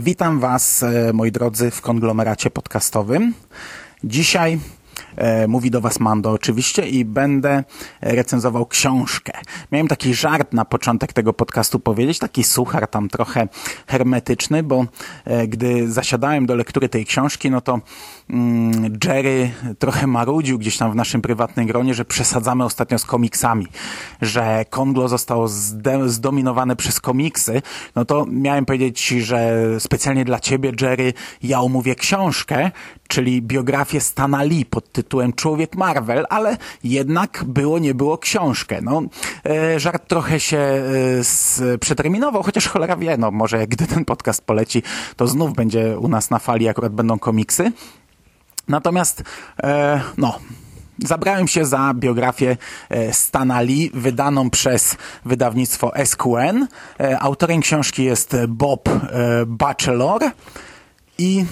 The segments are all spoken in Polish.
Witam Was, e, moi drodzy, w konglomeracie podcastowym. Dzisiaj mówi do Was Mando oczywiście i będę recenzował książkę. Miałem taki żart na początek tego podcastu powiedzieć, taki suchar tam trochę hermetyczny, bo e, gdy zasiadałem do lektury tej książki, no to mm, Jerry trochę marudził gdzieś tam w naszym prywatnym gronie, że przesadzamy ostatnio z komiksami, że Konglo zostało zdominowane przez komiksy, no to miałem powiedzieć, że specjalnie dla ciebie, Jerry, ja omówię książkę, czyli biografię Stana Lee pod tytułem Człowiek Marvel, ale jednak było, nie było książkę. No, e, żart trochę się e, przeterminował, chociaż cholera wie, no może gdy ten podcast poleci, to znów będzie u nas na fali, akurat będą komiksy. Natomiast, e, no, zabrałem się za biografię Stana Lee, wydaną przez wydawnictwo SQN. Autorem książki jest Bob Batchelor i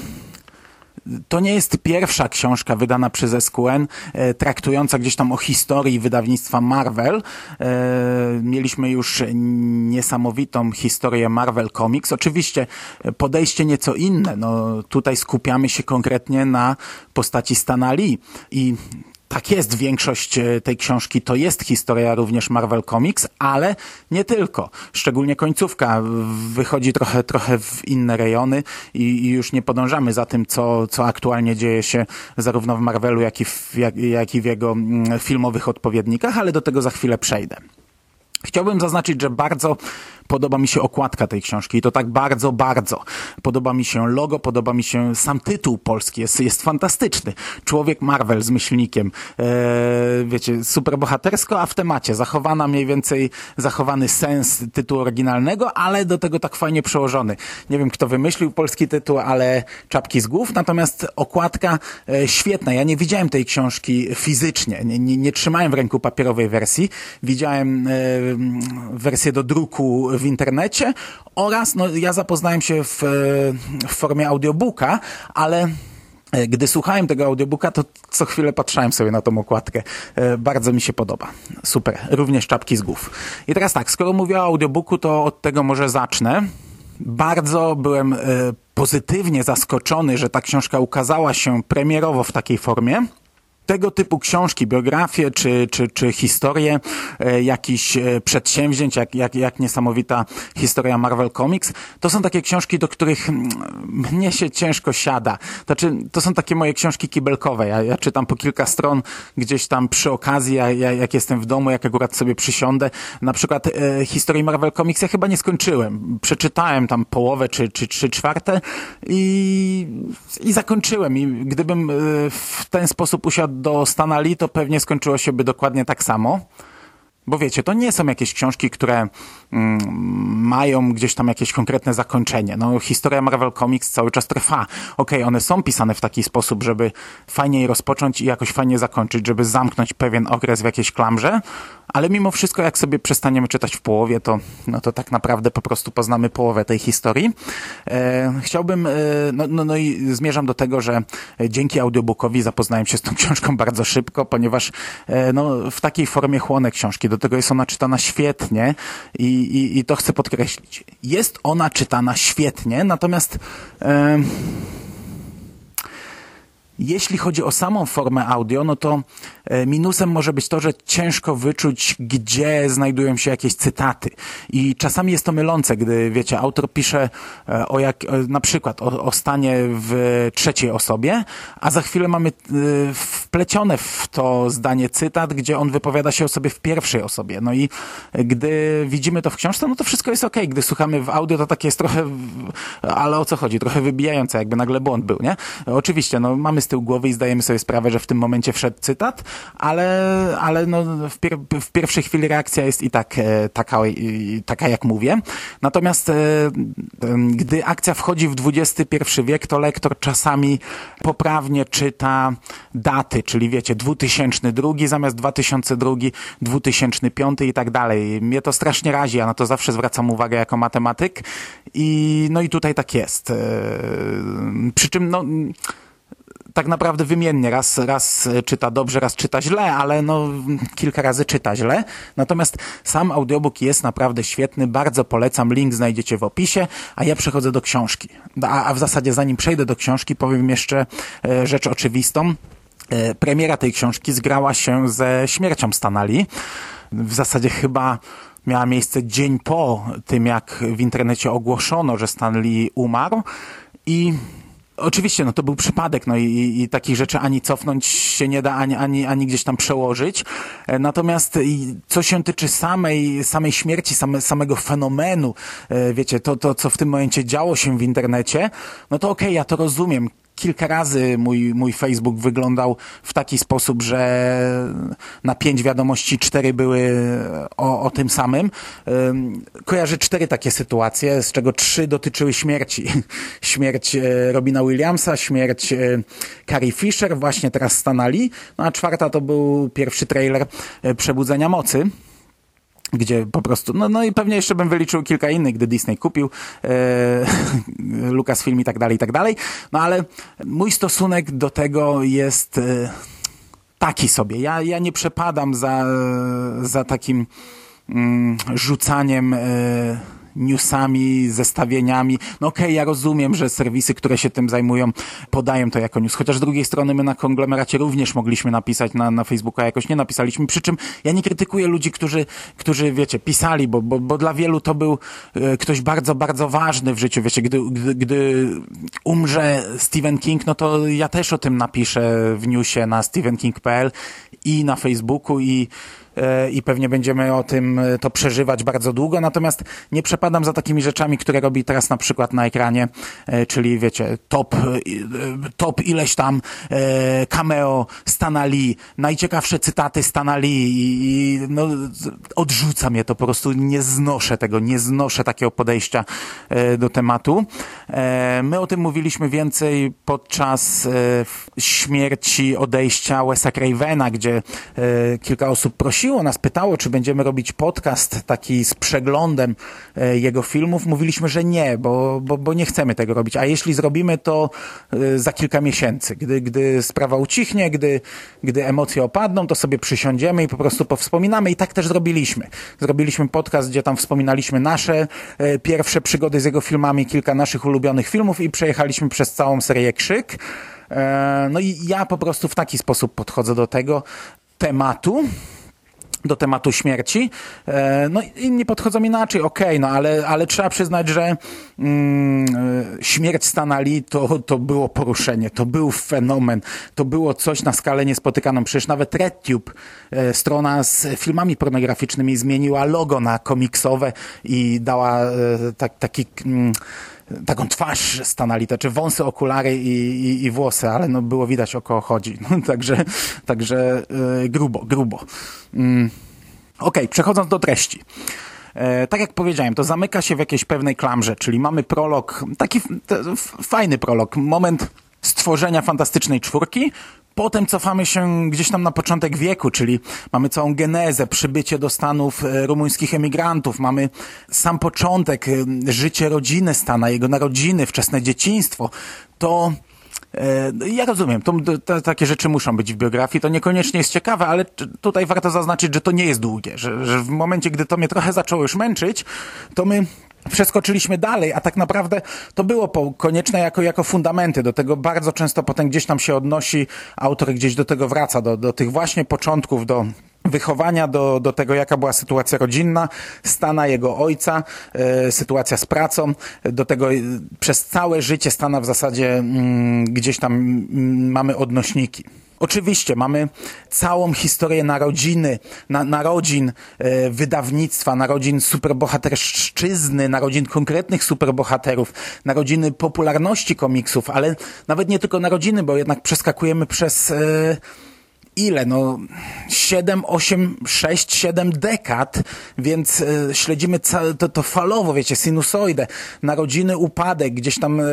to nie jest pierwsza książka wydana przez SQN, e, traktująca gdzieś tam o historii wydawnictwa Marvel. E, mieliśmy już niesamowitą historię Marvel Comics. Oczywiście e, podejście nieco inne. No, tutaj skupiamy się konkretnie na postaci Stana Lee i tak jest, większość e, tej książki to jest historia również Marvel Comics, ale nie tylko. Szczególnie końcówka wychodzi trochę, trochę w inne rejony i, i już nie podążamy za tym, co, co aktualnie dzieje się zarówno w Marvelu, jak i w, jak, jak i w jego mm, filmowych odpowiednikach, ale do tego za chwilę przejdę. Chciałbym zaznaczyć, że bardzo podoba mi się okładka tej książki i to tak bardzo, bardzo. Podoba mi się logo, podoba mi się sam tytuł polski, jest, jest fantastyczny. Człowiek Marvel z myślnikiem. Eee, wiecie, super bohatersko, a w temacie. Zachowana mniej więcej, zachowany sens tytułu oryginalnego, ale do tego tak fajnie przełożony. Nie wiem, kto wymyślił polski tytuł, ale czapki z głów, natomiast okładka e, świetna. Ja nie widziałem tej książki fizycznie, nie, nie, nie trzymałem w ręku papierowej wersji. Widziałem e, wersję do druku w internecie oraz no, ja zapoznałem się w, w formie audiobooka, ale e, gdy słuchałem tego audiobooka, to co chwilę patrzałem sobie na tą okładkę. E, Bardzo mi się podoba. Super. Również czapki z głów. I teraz tak, skoro mówię o audiobooku, to od tego może zacznę. Bardzo byłem e, pozytywnie zaskoczony, że ta książka ukazała się premierowo w takiej formie tego typu książki, biografie czy, czy, czy historie e, jakichś e, przedsięwzięć, jak, jak, jak niesamowita historia Marvel Comics, to są takie książki, do których mm, mnie się ciężko siada. Znaczy, to są takie moje książki kibelkowe. Ja, ja czytam po kilka stron gdzieś tam przy okazji, ja, ja, jak jestem w domu, jak akurat sobie przysiądę. Na przykład e, historii Marvel Comics ja chyba nie skończyłem. Przeczytałem tam połowę czy, czy trzy czwarte i, i zakończyłem. I gdybym e, w ten sposób usiadł do Stana Lee, to pewnie skończyło się by dokładnie tak samo. Bo wiecie, to nie są jakieś książki, które mm, mają gdzieś tam jakieś konkretne zakończenie. No, historia Marvel Comics cały czas trwa. Okej, okay, one są pisane w taki sposób, żeby fajnie je rozpocząć i jakoś fajnie zakończyć, żeby zamknąć pewien okres w jakiejś klamrze, ale mimo wszystko, jak sobie przestaniemy czytać w połowie, to, no to tak naprawdę po prostu poznamy połowę tej historii. E, chciałbym, e, no, no, no i zmierzam do tego, że dzięki audiobookowi zapoznałem się z tą książką bardzo szybko, ponieważ e, no, w takiej formie chłonę książki. Do tego jest ona czytana świetnie i, i, i to chcę podkreślić. Jest ona czytana świetnie, natomiast e, jeśli chodzi o samą formę audio, no to e, minusem może być to, że ciężko wyczuć, gdzie znajdują się jakieś cytaty. I czasami jest to mylące, gdy, wiecie, autor pisze e, o jak, na przykład o, o stanie w trzeciej osobie, a za chwilę mamy e, wplecione w to zdanie cytat, gdzie on wypowiada się o sobie w pierwszej osobie. No i gdy widzimy to w książce, no to wszystko jest ok. Gdy słuchamy w audio, to takie jest trochę, ale o co chodzi? Trochę wybijające, jakby nagle błąd był, nie? Oczywiście, no mamy z tył głowy i zdajemy sobie sprawę, że w tym momencie wszedł cytat, ale, ale no w, pier w pierwszej chwili reakcja jest i tak e, taka, i, taka jak mówię. Natomiast e, gdy akcja wchodzi w XXI wiek, to lektor czasami poprawnie czyta daty, czyli wiecie, 2002 zamiast 2002, 2005 i tak dalej. Mnie to strasznie razi, ja na to zawsze zwracam uwagę jako matematyk i no i tutaj tak jest. E, przy czym no tak naprawdę wymiennie. Raz, raz czyta dobrze, raz czyta źle, ale no kilka razy czyta źle. Natomiast sam audiobook jest naprawdę świetny, bardzo polecam, link znajdziecie w opisie, a ja przechodzę do książki. A, a w zasadzie zanim przejdę do książki, powiem jeszcze e, rzecz oczywistą. E, premiera tej książki zgrała się ze śmiercią Stanali. W zasadzie chyba miała miejsce dzień po tym, jak w internecie ogłoszono, że Stanley umarł i Oczywiście, no to był przypadek, no i, i takich rzeczy ani cofnąć się nie da, ani, ani, ani gdzieś tam przełożyć. E, natomiast co się tyczy samej, samej śmierci, same, samego fenomenu, e, wiecie, to, to, co w tym momencie działo się w internecie, no to okej, okay, ja to rozumiem kilka razy mój, mój Facebook wyglądał w taki sposób, że na pięć wiadomości cztery były o, o tym samym. Kojarzę cztery takie sytuacje, z czego trzy dotyczyły śmierci. Śmierć e, Robina Williamsa, śmierć e, Carrie Fisher, właśnie teraz stanali. No a czwarta to był pierwszy trailer e, Przebudzenia Mocy gdzie po prostu, no, no i pewnie jeszcze bym wyliczył kilka innych, gdy Disney kupił e, Lucasfilm i tak dalej, i tak dalej. No ale mój stosunek do tego jest e, taki sobie. Ja, ja nie przepadam za, za takim mm, rzucaniem e, newsami, zestawieniami. No okej, okay, ja rozumiem, że serwisy, które się tym zajmują, podają to jako news. Chociaż z drugiej strony my na konglomeracie również mogliśmy napisać na, na Facebooka, jakoś nie napisaliśmy. Przy czym ja nie krytykuję ludzi, którzy, którzy wiecie, pisali, bo, bo, bo dla wielu to był e, ktoś bardzo, bardzo ważny w życiu. Wiecie, gdy, gdy, gdy umrze Stephen King, no to ja też o tym napiszę w newsie na stephenking.pl i na Facebooku i i pewnie będziemy o tym e, to przeżywać bardzo długo, natomiast nie przepadam za takimi rzeczami, które robi teraz na przykład na ekranie, e, czyli wiecie, top, top ileś tam cameo Stana Lee, najciekawsze cytaty Stana Lee i, no, odrzuca mnie to po prostu, nie znoszę tego, nie znoszę takiego podejścia do tematu. My o tym mówiliśmy więcej podczas śmierci, odejścia Wesa Cravena, gdzie kilka osób prosiło prosiło nas, pytało, czy będziemy robić podcast taki z przeglądem e, jego filmów. Mówiliśmy, że nie, bo, bo, bo nie chcemy tego robić. A jeśli zrobimy to e, za kilka miesięcy, gdy, gdy sprawa ucichnie, gdy, gdy emocje opadną, to sobie przysiądziemy i po prostu powspominamy. I tak też zrobiliśmy. Zrobiliśmy podcast, gdzie tam wspominaliśmy nasze e, pierwsze przygody z jego filmami, kilka naszych ulubionych filmów i przejechaliśmy przez całą serię Krzyk. No i ja po prostu w taki sposób podchodzę do tego tematu do tematu śmierci. E, no inni podchodzą inaczej, okej, okay, no ale, ale trzeba przyznać, że mm, e, śmierć Stanali to, to było poruszenie, to był fenomen, to było coś na skalę niespotykaną. Przecież nawet RedTube, e, strona z filmami pornograficznymi zmieniła logo na komiksowe i dała tak, taki... Mm, taką twarz stanali, to czy wąsy, okulary i, i, i, włosy, ale no było widać o kogo chodzi. No, także także yy, grubo, grubo. Mm. Okej, okay, przechodząc do treści. E, tak jak powiedziałem, to zamyka się w jakiejś pewnej klamrze, czyli mamy prolog, taki fajny prolog, moment stworzenia fantastycznej czwórki, Potem cofamy się gdzieś tam na początek wieku, czyli mamy całą genezę, przybycie do Stanów e, rumuńskich emigrantów, mamy sam początek, e, życie rodziny Stana, jego narodziny, wczesne dzieciństwo. To e, ja rozumiem, to, to, takie rzeczy muszą być w biografii, to niekoniecznie jest ciekawe, ale tutaj warto zaznaczyć, że to nie jest długie, że, że w momencie, gdy to mnie trochę zaczęło już męczyć, to my przeskoczyliśmy dalej, a tak naprawdę to było konieczne jako, jako fundamenty. Do tego bardzo często potem gdzieś tam się odnosi, autor gdzieś do tego wraca, do, do tych właśnie początków, do wychowania, do, do tego, jaka była sytuacja rodzinna, Stana, jego ojca, e, sytuacja z pracą, do tego e, przez całe życie Stana w zasadzie mm, gdzieś tam mm, mamy odnośniki. Oczywiście mamy całą historię narodziny, na, narodzin e, wydawnictwa, narodzin superbohaterszczyzny, narodzin konkretnych superbohaterów, narodziny popularności komiksów, ale nawet nie tylko narodziny, bo jednak przeskakujemy przez... E, ile? No 7, 8, 6, 7 dekad, więc e, śledzimy ca- to, to falowo, wiecie, sinusoidę, narodziny, upadek, gdzieś tam e,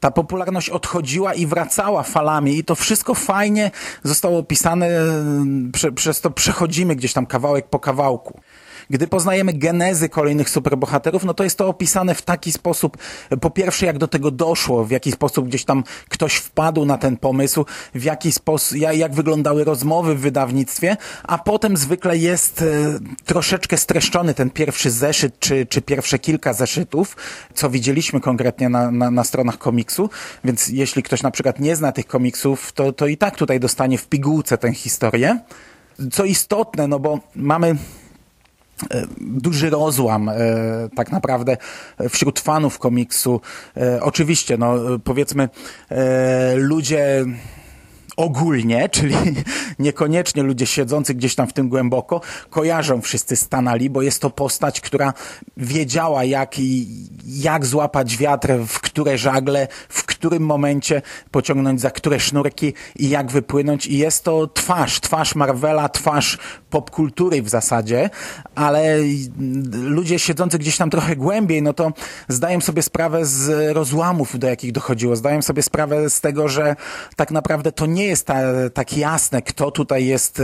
ta popularność odchodziła i wracała falami i to wszystko fajnie zostało opisane, e, prze, przez to przechodzimy gdzieś tam kawałek po kawałku. Gdy poznajemy genezy kolejnych superbohaterów, no to jest to opisane w taki sposób, po pierwsze jak do tego doszło, w jaki sposób gdzieś tam ktoś wpadł na ten pomysł, w jaki sposób, jak, wyglądały rozmowy w wydawnictwie, a potem zwykle jest e, troszeczkę streszczony ten pierwszy zeszyt, czy, czy pierwsze kilka zeszytów, co widzieliśmy konkretnie na, na, na stronach komiksu, więc jeśli ktoś na przykład nie zna tych komiksów, to, to i tak tutaj dostanie w pigułce tę historię. Co istotne, no bo mamy duży rozłam e, tak naprawdę wśród fanów komiksu. E, oczywiście, no powiedzmy, ludzie ogólnie, czyli niekoniecznie ludzie siedzący gdzieś tam w tym głęboko, kojarzą wszyscy Stanali, bo jest to postać, która wiedziała jak, jak złapać wiatr, w które żagle, w którym momencie pociągnąć za które sznurki i jak wypłynąć. I jest to twarz, twarz Marvela, twarz popkultury w zasadzie, ale ludzie siedzący gdzieś tam trochę głębiej, no to zdają sobie sprawę z rozłamów, do jakich dochodziło, zdają sobie sprawę z tego, że tak naprawdę to nie jest ta, tak jasne, kto tutaj jest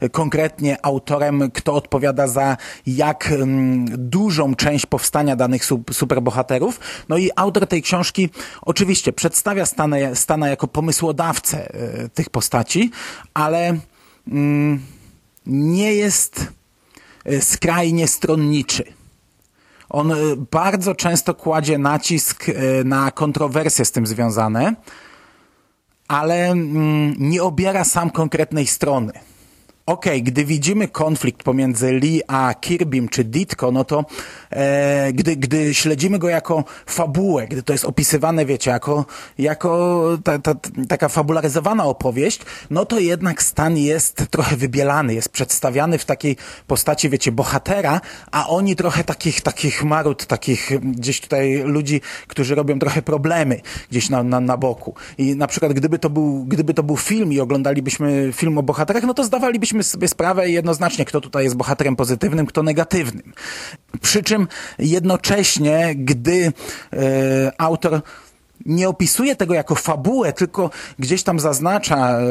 e, konkretnie autorem, kto odpowiada za jak m, dużą część powstania danych superbohaterów. No i autor tej książki oczywiście przedstawia Stana, Stana jako pomysłodawcę e, tych postaci, ale mm, nie jest e, skrajnie stronniczy. On bardzo często kładzie nacisk na kontrowersje z tym związane ale mm, nie obiera sam konkretnej strony. Okej, okay, gdy widzimy konflikt pomiędzy Lee a Kirbym czy Ditko, no to e, gdy, gdy śledzimy go jako fabułę, gdy to jest opisywane, wiecie, jako, jako ta, ta, taka fabularyzowana opowieść, no to jednak Stan jest trochę wybielany, jest przedstawiany w takiej postaci, wiecie, bohatera, a oni trochę takich, takich marut, takich gdzieś tutaj ludzi, którzy robią trochę problemy gdzieś na, na, na boku. I na przykład gdyby to, był, gdyby to był film i oglądalibyśmy film o bohaterach, no to zdawalibyśmy zdaliśmy sobie sprawę jednoznacznie, kto tutaj jest bohaterem pozytywnym, kto negatywnym. Przy czym jednocześnie, gdy e, autor nie opisuje tego jako fabułę, tylko gdzieś tam zaznacza e,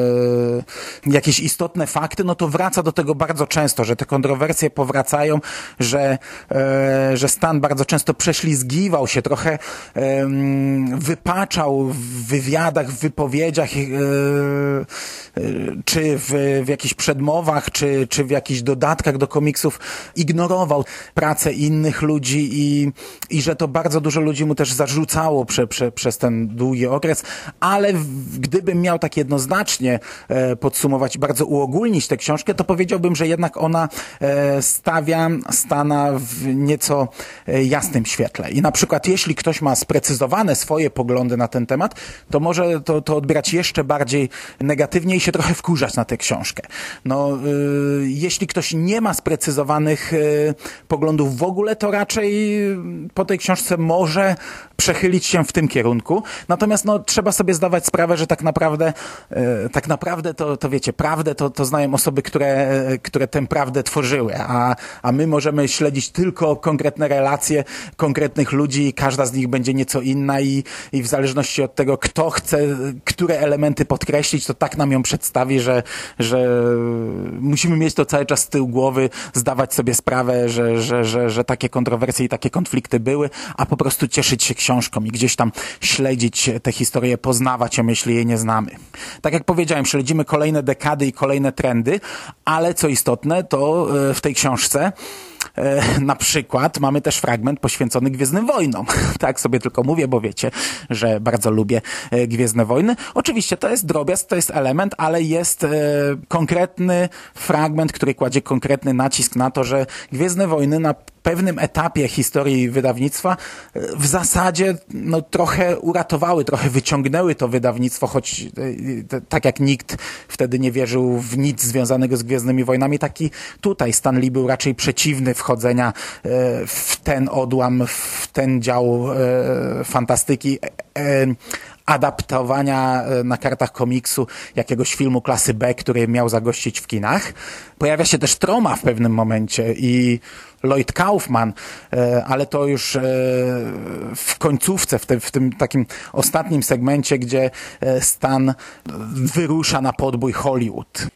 jakieś istotne fakty, no to wraca do tego bardzo często, że te kontrowersje powracają, że, e, że Stan bardzo często prześlizgiwał się, trochę wypaczał w wywiadach, w wypowiedziach, e, czy w, w jakichś przedmowach, czy, czy w jakichś dodatkach do komiksów, ignorował pracę innych ludzi i, i że to bardzo dużo ludzi mu też zarzucało prze, prze, przez przez ten długi okres, ale gdybym miał tak jednoznacznie e, podsumować bardzo uogólnić tę książkę, to powiedziałbym, że jednak ona e, stawia Stana w nieco e, jasnym świetle. I na przykład jeśli ktoś ma sprecyzowane swoje poglądy na ten temat, to może to, to odbierać jeszcze bardziej negatywnie i się trochę wkurzać na tę książkę. No, jeśli ktoś nie ma sprecyzowanych poglądów w ogóle, to raczej po tej książce może przechylić się w tym kierunku. Natomiast no, trzeba sobie zdawać sprawę, że tak naprawdę, e, tak naprawdę to, to wiecie, prawdę to, to znają osoby, które, które tę prawdę tworzyły, a, a my możemy śledzić tylko konkretne relacje konkretnych ludzi i każda z nich będzie nieco inna i, i w zależności od tego, kto chce, które elementy podkreślić, to tak nam ją przedstawi, że, że musimy mieć to cały czas z tyłu głowy, zdawać sobie sprawę, że, że, że, że takie kontrowersje i takie konflikty były, a po prostu cieszyć się książką i gdzieś tam śledzić tę historię, poznawać ją, jeśli jej nie znamy. Tak jak powiedziałem, śledzimy kolejne dekady i kolejne trendy, ale co istotne, to e, w tej książce na przykład mamy też fragment poświęcony Gwiezdnym Wojnom. tak sobie tylko mówię, bo wiecie, że bardzo lubię e, Gwiezdne Wojny. Oczywiście to jest drobiazg, to jest element, ale jest e, konkretny fragment, który kładzie konkretny nacisk na to, że Gwiezdne Wojny na pewnym etapie historii wydawnictwa e, w zasadzie no, trochę uratowały, trochę wyciągnęły to wydawnictwo, choć e, tak jak nikt wtedy nie wierzył w nic związanego z Gwiezdnymi Wojnami, taki tutaj Stan Lee był raczej przeciwny wchodzenia e, w ten odłam, w ten dział fantastyki adaptowania na kartach komiksu jakiegoś filmu klasy B, który miał zagościć w kinach. Pojawia się też Troma w pewnym momencie i Lloyd Kaufman, e, ale to już e, w końcówce, w, te, w tym takim ostatnim segmencie, gdzie e, Stan wyrusza na podbój Hollywood.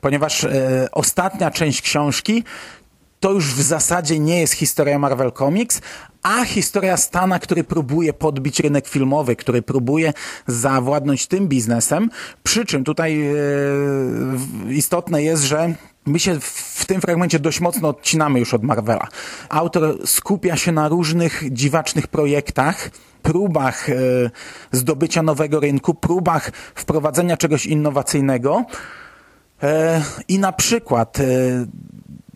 Ponieważ ostatnia część książki to już w zasadzie nie jest historia Marvel Comics, a historia Stana, który próbuje podbić rynek filmowy, który próbuje zawładnąć tym biznesem. Przy czym tutaj e, istotne jest, że My się w tym fragmencie dość mocno odcinamy już od Marvela. Autor skupia się na różnych dziwacznych projektach, próbach e, zdobycia nowego rynku, próbach wprowadzenia czegoś innowacyjnego. E, I na przykład,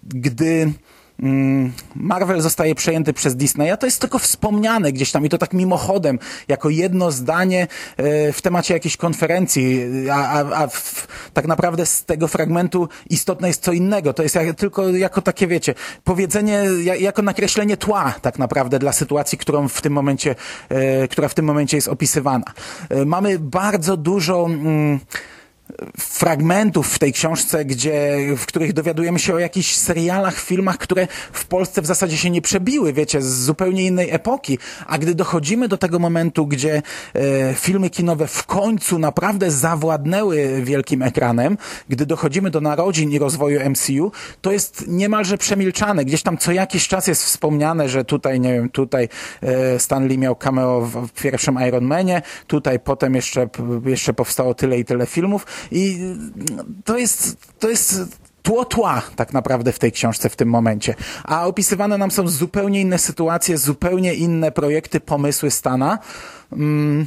gdy Mm, Marvel zostaje przejęty przez Disneya, to jest tylko wspomniane gdzieś tam i to tak mimochodem, jako jedno zdanie e, w temacie jakiejś konferencji, a, a, a w, tak naprawdę z tego fragmentu istotne jest co innego. To jest jak, tylko jako takie, wiecie, powiedzenie, jako nakreślenie tła tak naprawdę dla sytuacji, którą w tym momencie, e, która w tym momencie jest opisywana. E, mamy bardzo dużo mm, fragmentów w tej książce, gdzie, w których dowiadujemy się o jakichś serialach, filmach, które w Polsce w zasadzie się nie przebiły, wiecie, z zupełnie innej epoki. A gdy dochodzimy do tego momentu, gdzie e, filmy kinowe w końcu naprawdę zawładnęły wielkim ekranem, gdy dochodzimy do narodzin i rozwoju MCU, to jest niemalże przemilczane. Gdzieś tam co jakiś czas jest wspomniane, że tutaj, nie wiem, tutaj e, Stanley miał cameo w, w pierwszym Iron Manie, tutaj potem jeszcze, jeszcze powstało tyle i tyle filmów, i to jest, to jest tło tła tak naprawdę w tej książce w tym momencie. A opisywane nam są zupełnie inne sytuacje, zupełnie inne projekty, pomysły Stana. Mm.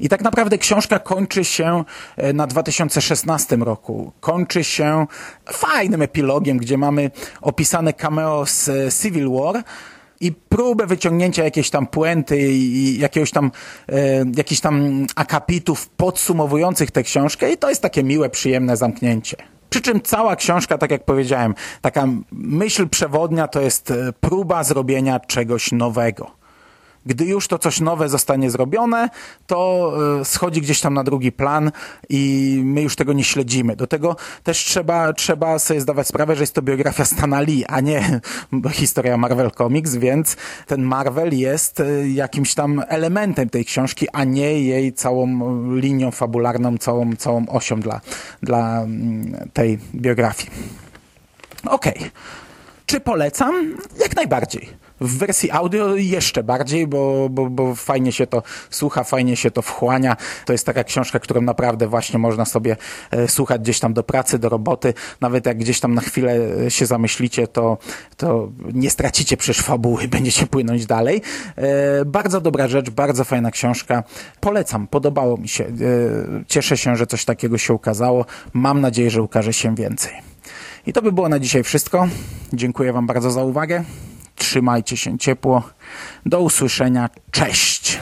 I tak naprawdę książka kończy się e, na 2016 roku. Kończy się fajnym epilogiem, gdzie mamy opisane cameo z e, Civil War, i próbę wyciągnięcia jakiejś tam puenty i jakiegoś tam, e, jakichś tam akapitów podsumowujących tę książkę i to jest takie miłe, przyjemne zamknięcie. Przy czym cała książka, tak jak powiedziałem, taka myśl przewodnia to jest e, próba zrobienia czegoś nowego. Gdy już to coś nowe zostanie zrobione, to e, schodzi gdzieś tam na drugi plan i my już tego nie śledzimy. Do tego też trzeba, trzeba sobie zdawać sprawę, że jest to biografia Stana Lee, a nie historia Marvel Comics, więc ten Marvel jest e, jakimś tam elementem tej książki, a nie jej całą linią fabularną, całą, całą osią dla, dla mm, tej biografii. Okej. Okay. Czy polecam? Jak najbardziej. W wersji audio jeszcze bardziej, bo, bo, bo fajnie się to słucha, fajnie się to wchłania. To jest taka książka, którą naprawdę właśnie można sobie e, słuchać gdzieś tam do pracy, do roboty. Nawet jak gdzieś tam na chwilę e, się zamyślicie, to, to nie stracicie przecież fabuły, będziecie płynąć dalej. E, bardzo dobra rzecz, bardzo fajna książka. Polecam, podobało mi się. Cieszę się, że coś takiego się ukazało. Mam nadzieję, że ukaże się więcej. I to by było na dzisiaj wszystko. Dziękuję Wam bardzo za uwagę. Trzymajcie się ciepło. Do usłyszenia. Cześć!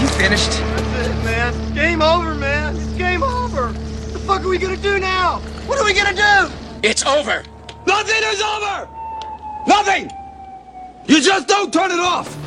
You finished? That's it, man. Game over, man. It's game over. What the fuck are we gonna do now? What are we gonna do? It's over. Nothing is over! Nothing! You just don't turn it off!